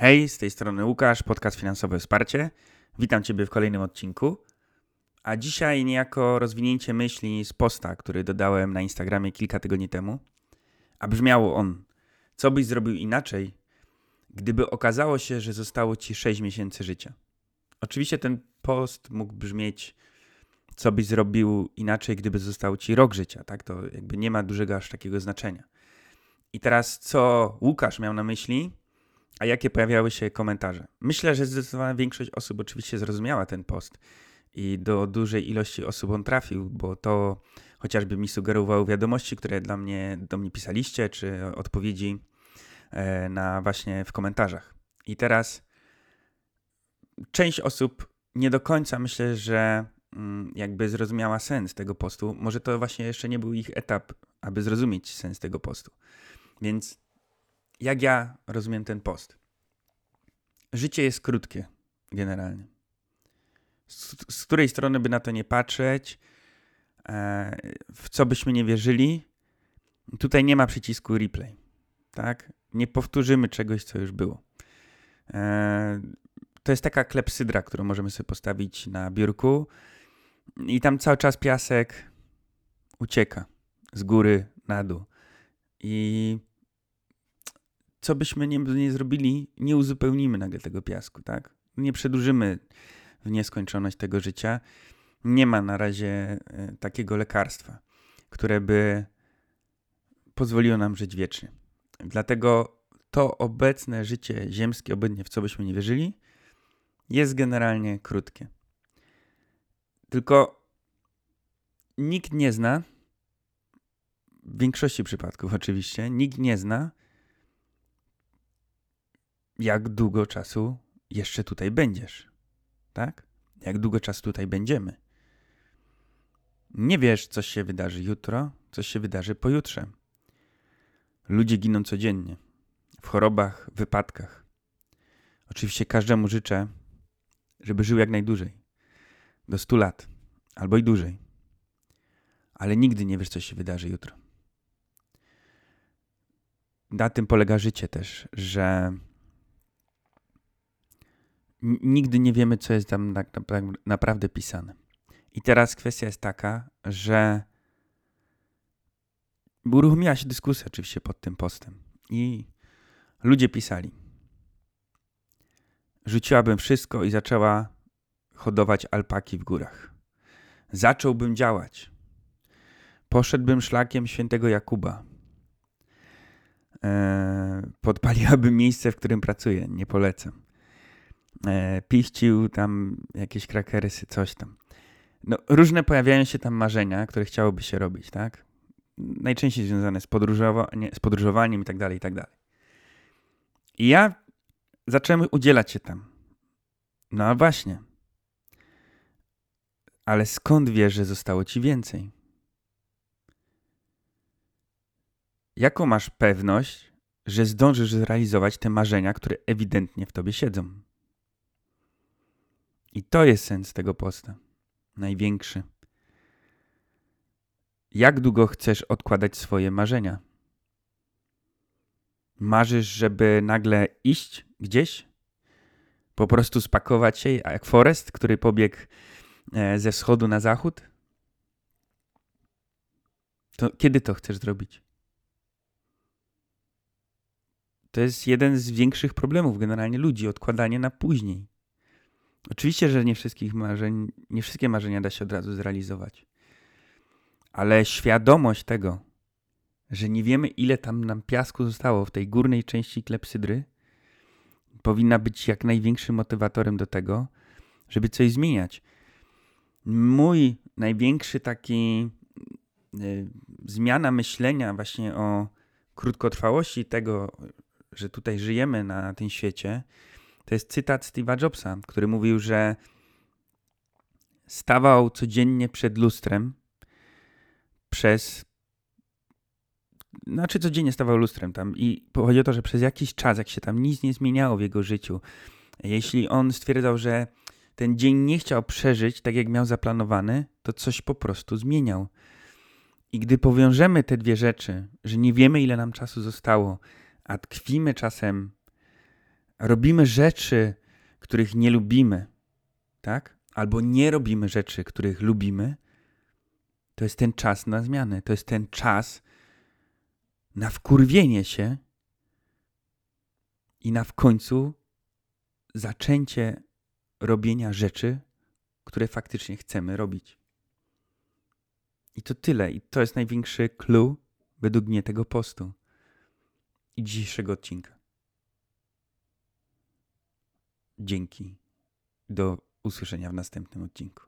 Hej, z tej strony Łukasz, podcast Finansowe Wsparcie. Witam Ciebie w kolejnym odcinku. A dzisiaj niejako rozwinięcie myśli z posta, który dodałem na Instagramie kilka tygodni temu. A brzmiało on: Co byś zrobił inaczej, gdyby okazało się, że zostało Ci 6 miesięcy życia? Oczywiście ten post mógł brzmieć: Co byś zrobił inaczej, gdyby został Ci rok życia? Tak, to jakby nie ma dużego aż takiego znaczenia. I teraz, co Łukasz miał na myśli, a jakie pojawiały się komentarze? Myślę, że zdecydowana większość osób oczywiście zrozumiała ten post i do dużej ilości osób on trafił, bo to chociażby mi sugerowało wiadomości, które dla mnie, do mnie pisaliście, czy odpowiedzi e, na właśnie w komentarzach. I teraz część osób nie do końca myślę, że mm, jakby zrozumiała sens tego postu. Może to właśnie jeszcze nie był ich etap, aby zrozumieć sens tego postu. Więc jak ja rozumiem ten post? Życie jest krótkie, generalnie. Z, z której strony by na to nie patrzeć, e, w co byśmy nie wierzyli, tutaj nie ma przycisku replay. Tak? Nie powtórzymy czegoś, co już było. E, to jest taka klepsydra, którą możemy sobie postawić na biurku i tam cały czas piasek ucieka z góry na dół. I co byśmy nie, nie zrobili, nie uzupełnimy nagle tego piasku, tak? Nie przedłużymy w nieskończoność tego życia. Nie ma na razie e, takiego lekarstwa, które by pozwoliło nam żyć wiecznie. Dlatego to obecne życie ziemskie, obecnie w co byśmy nie wierzyli, jest generalnie krótkie. Tylko nikt nie zna, w większości przypadków oczywiście, nikt nie zna jak długo czasu jeszcze tutaj będziesz. Tak? Jak długo czasu tutaj będziemy. Nie wiesz, co się wydarzy jutro, co się wydarzy pojutrze. Ludzie giną codziennie. W chorobach, wypadkach. Oczywiście każdemu życzę, żeby żył jak najdłużej. Do 100 lat, albo i dłużej. Ale nigdy nie wiesz, co się wydarzy jutro. Na tym polega życie też, że nigdy nie wiemy, co jest tam naprawdę pisane. I teraz kwestia jest taka, że uruchomiła się dyskusja oczywiście pod tym postem i ludzie pisali. Rzuciłabym wszystko i zaczęła hodować alpaki w górach. Zacząłbym działać. Poszedłbym szlakiem świętego Jakuba. Eee, podpaliłabym miejsce, w którym pracuję. Nie polecam e, piścił tam jakieś krakersy, coś tam. No, różne pojawiają się tam marzenia, które chciałoby się robić, tak? Najczęściej związane z, podróżowa z podróżowaniem i tak dalej, i tak dalej. I ja zacząłem udzielać się tam. No a właśnie. Ale skąd wiesz, że zostało ci więcej? Jaką masz pewność, że zdążysz zrealizować te marzenia, które ewidentnie w tobie siedzą? I to jest sens tego posta. Największy. Jak długo chcesz odkładać swoje marzenia? Marzysz, żeby nagle iść gdzieś? Po prostu spakować się, jak Forest, który pobiegł e, ze wschodu na zachód? To kiedy to chcesz zrobić? To jest jeden z większych problemów generalnie ludzi, odkładanie na później. Oczywiście, że nie wszystkich marzeń, nie wszystkie marzenia da się od razu zrealizować. Ale świadomość tego, że nie wiemy, ile tam nam piasku zostało w tej górnej części klepsydry, powinna być jak największym motywatorem do tego, żeby coś zmieniać. Mój największy taki y, zmiana myślenia właśnie o krótkotrwałości tego, że tutaj żyjemy na tym świecie, to jest cytat Steve'a Jobsa, który mówił, że stawał codziennie przed lustrem przez. Znaczy, codziennie stawał lustrem tam i chodzi o to, że przez jakiś czas, jak się tam nic nie zmieniało w jego życiu, jeśli on stwierdzał, że ten dzień nie chciał przeżyć tak, jak miał zaplanowany, to coś po prostu zmieniał. I gdy powiążemy te dwie rzeczy, że nie wiemy, ile nam czasu zostało, a tkwimy czasem robimy rzeczy, których nie lubimy, tak? Albo nie robimy rzeczy, których lubimy, to jest ten czas na zmianę. To jest ten czas na wkurwienie się i na w końcu zaczęcie robienia rzeczy, które faktycznie chcemy robić. I to tyle. I to jest największy clue według mnie tego postu i dzisiejszego odcinka. Dzięki. Do usłyszenia w następnym odcinku.